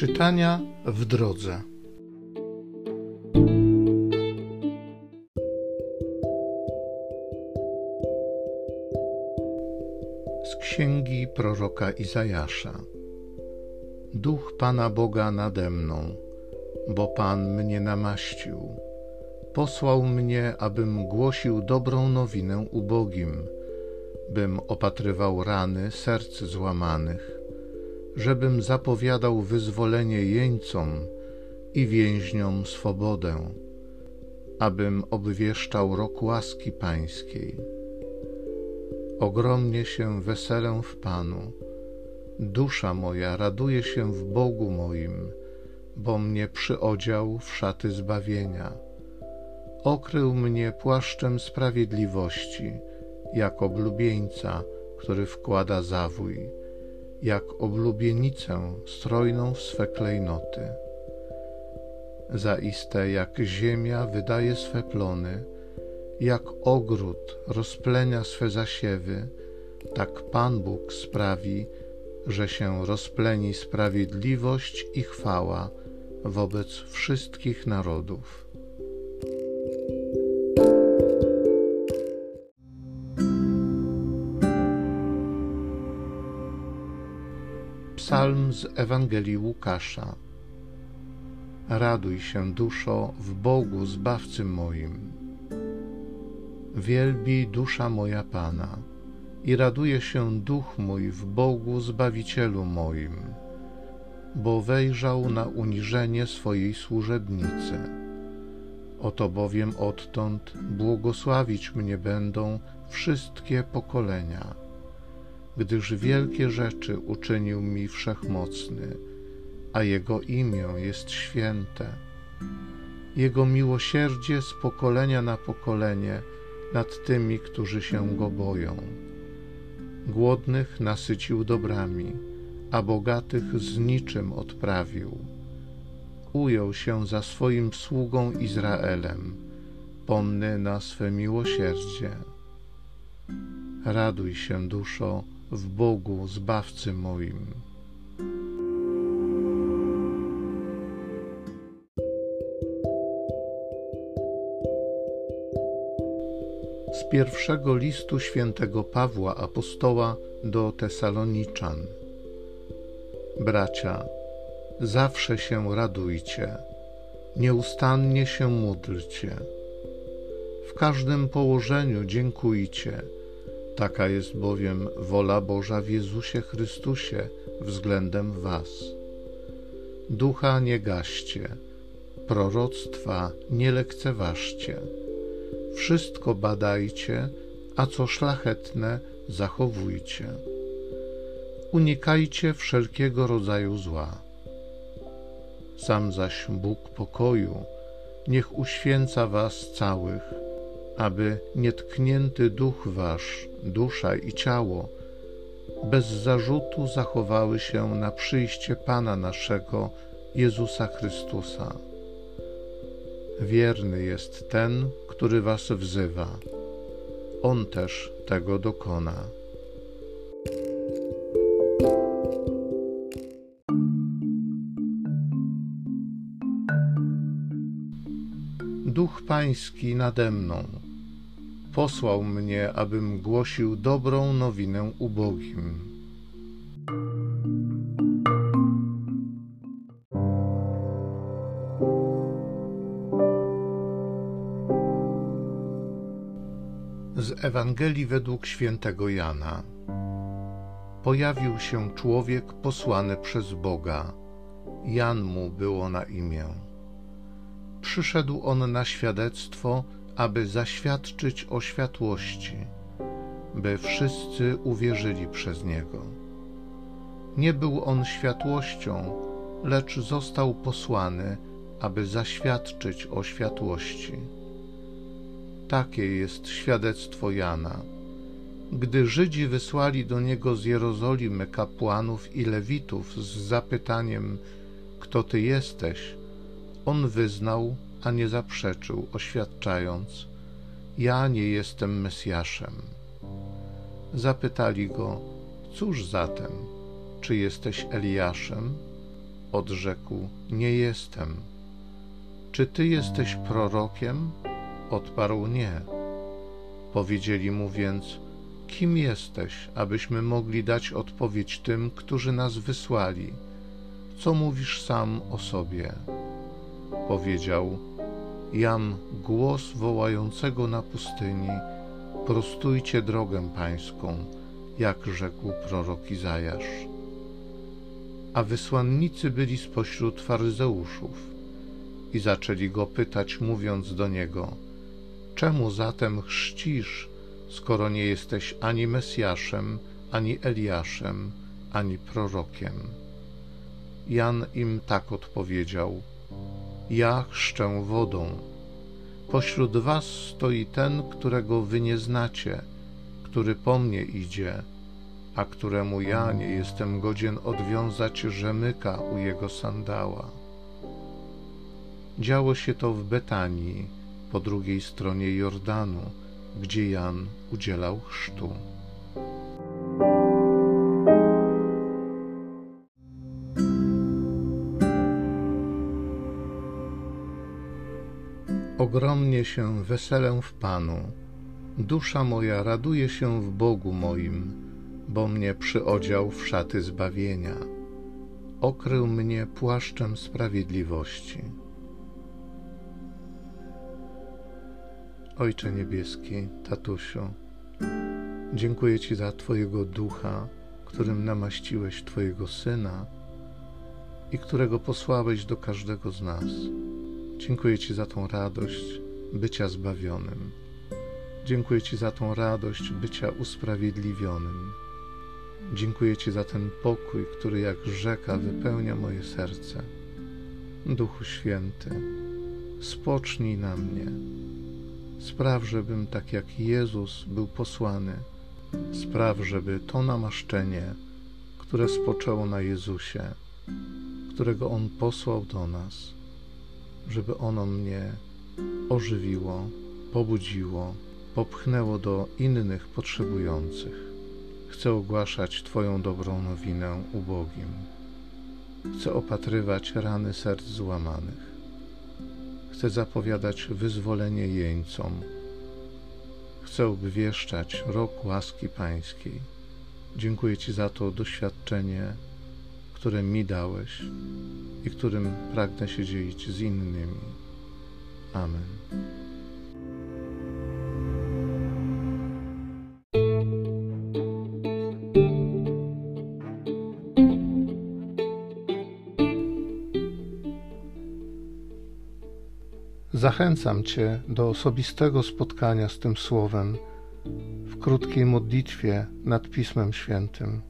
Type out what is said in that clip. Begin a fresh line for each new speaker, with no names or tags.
Czytania w drodze. Z księgi proroka Izajasza. Duch Pana Boga nade mną, bo Pan mnie namaścił. Posłał mnie, abym głosił dobrą nowinę ubogim, bym opatrywał rany serc złamanych żebym zapowiadał wyzwolenie jeńcom i więźniom swobodę, abym obwieszczał rok łaski pańskiej. Ogromnie się weselę w Panu, dusza moja raduje się w Bogu moim, bo mnie przyodział w szaty zbawienia. Okrył mnie płaszczem sprawiedliwości, jak oblubieńca, który wkłada zawój jak oblubienicę strojną w swe klejnoty. Zaiste jak ziemia wydaje swe plony, jak ogród rozplenia swe zasiewy, tak Pan Bóg sprawi, że się rozpleni sprawiedliwość i chwała wobec wszystkich narodów. Psalm z Ewangelii Łukasza. Raduj się, duszo, w Bogu Zbawcy moim. Wielbi dusza moja Pana i raduje się duch mój w Bogu Zbawicielu moim, bo wejrzał na uniżenie swojej służebnicy. Oto bowiem odtąd błogosławić mnie będą wszystkie pokolenia gdyż wielkie rzeczy uczynił mi wszechmocny, a Jego imię jest święte. Jego miłosierdzie z pokolenia na pokolenie nad tymi, którzy się Go boją. Głodnych nasycił dobrami, a bogatych z niczym odprawił. Ujął się za swoim sługą Izraelem, pomny na swe miłosierdzie. Raduj się, duszo, w Bogu Zbawcy moim. Z pierwszego listu świętego Pawła apostoła do Tesaloniczan. Bracia, zawsze się radujcie, nieustannie się módlcie. W każdym położeniu dziękujcie Taka jest bowiem wola Boża w Jezusie Chrystusie względem Was. Ducha nie gaście, proroctwa nie lekceważcie. Wszystko badajcie, a co szlachetne zachowujcie. Unikajcie wszelkiego rodzaju zła. Sam zaś Bóg pokoju niech uświęca Was całych aby nietknięty duch wasz, dusza i ciało bez zarzutu zachowały się na przyjście Pana naszego Jezusa Chrystusa. Wierny jest ten, który was wzywa. On też tego dokona. Duch Pański nade mną posłał mnie, abym głosił dobrą nowinę ubogim. Z Ewangelii według świętego Jana. Pojawił się człowiek posłany przez Boga. Jan mu było na imię. Przyszedł on na świadectwo, aby zaświadczyć o światłości, by wszyscy uwierzyli przez Niego. Nie był on światłością, lecz został posłany, aby zaświadczyć o światłości. Takie jest świadectwo Jana. Gdy Żydzi wysłali do niego z Jerozolimy kapłanów i lewitów z zapytaniem: Kto ty jesteś? On wyznał, a nie zaprzeczył, oświadczając: Ja nie jestem Mesjaszem. Zapytali go: Cóż zatem, czy jesteś Eliaszem? Odrzekł: Nie jestem. Czy ty jesteś prorokiem? Odparł: Nie. Powiedzieli mu więc: Kim jesteś, abyśmy mogli dać odpowiedź tym, którzy nas wysłali? Co mówisz sam o sobie? Powiedział: Jam głos wołającego na pustyni: Prostujcie drogę pańską, jak rzekł prorok Izajasz. A wysłannicy byli spośród faryzeuszów i zaczęli go pytać, mówiąc do niego: Czemu zatem chrzcisz, skoro nie jesteś ani Mesjaszem, ani Eliaszem, ani prorokiem? Jan im tak odpowiedział: Ja chrzczę wodą. Pośród was stoi ten, którego wy nie znacie, który po mnie idzie, a któremu ja nie jestem godzien odwiązać rzemyka u jego sandała. Działo się to w Betanii, po drugiej stronie Jordanu, gdzie Jan udzielał chrztu. Ogromnie się weselę w Panu. Dusza moja raduje się w Bogu moim, bo mnie przyodział w szaty zbawienia. Okrył mnie płaszczem sprawiedliwości. Ojcze Niebieski, Tatusiu, dziękuję Ci za Twojego ducha, którym namaściłeś Twojego syna i którego posłałeś do każdego z nas. Dziękuję Ci za tą radość bycia zbawionym. Dziękuję Ci za tą radość bycia usprawiedliwionym. Dziękuję Ci za ten pokój, który jak rzeka wypełnia moje serce. Duchu Święty, spocznij na mnie Spraw, żebym tak jak Jezus był posłany. Spraw, żeby to namaszczenie, które spoczęło na Jezusie, którego On posłał do nas, żeby ono mnie ożywiło, pobudziło, popchnęło do innych potrzebujących. Chcę ogłaszać Twoją dobrą nowinę ubogim. Chcę opatrywać rany serc złamanych Chcę zapowiadać wyzwolenie jeńcom. Chcę obwieszczać rok łaski Pańskiej. Dziękuję Ci za to doświadczenie, które mi dałeś i którym pragnę się dzielić z innymi. Amen. Zachęcam Cię do osobistego spotkania z tym Słowem w krótkiej modlitwie nad Pismem Świętym.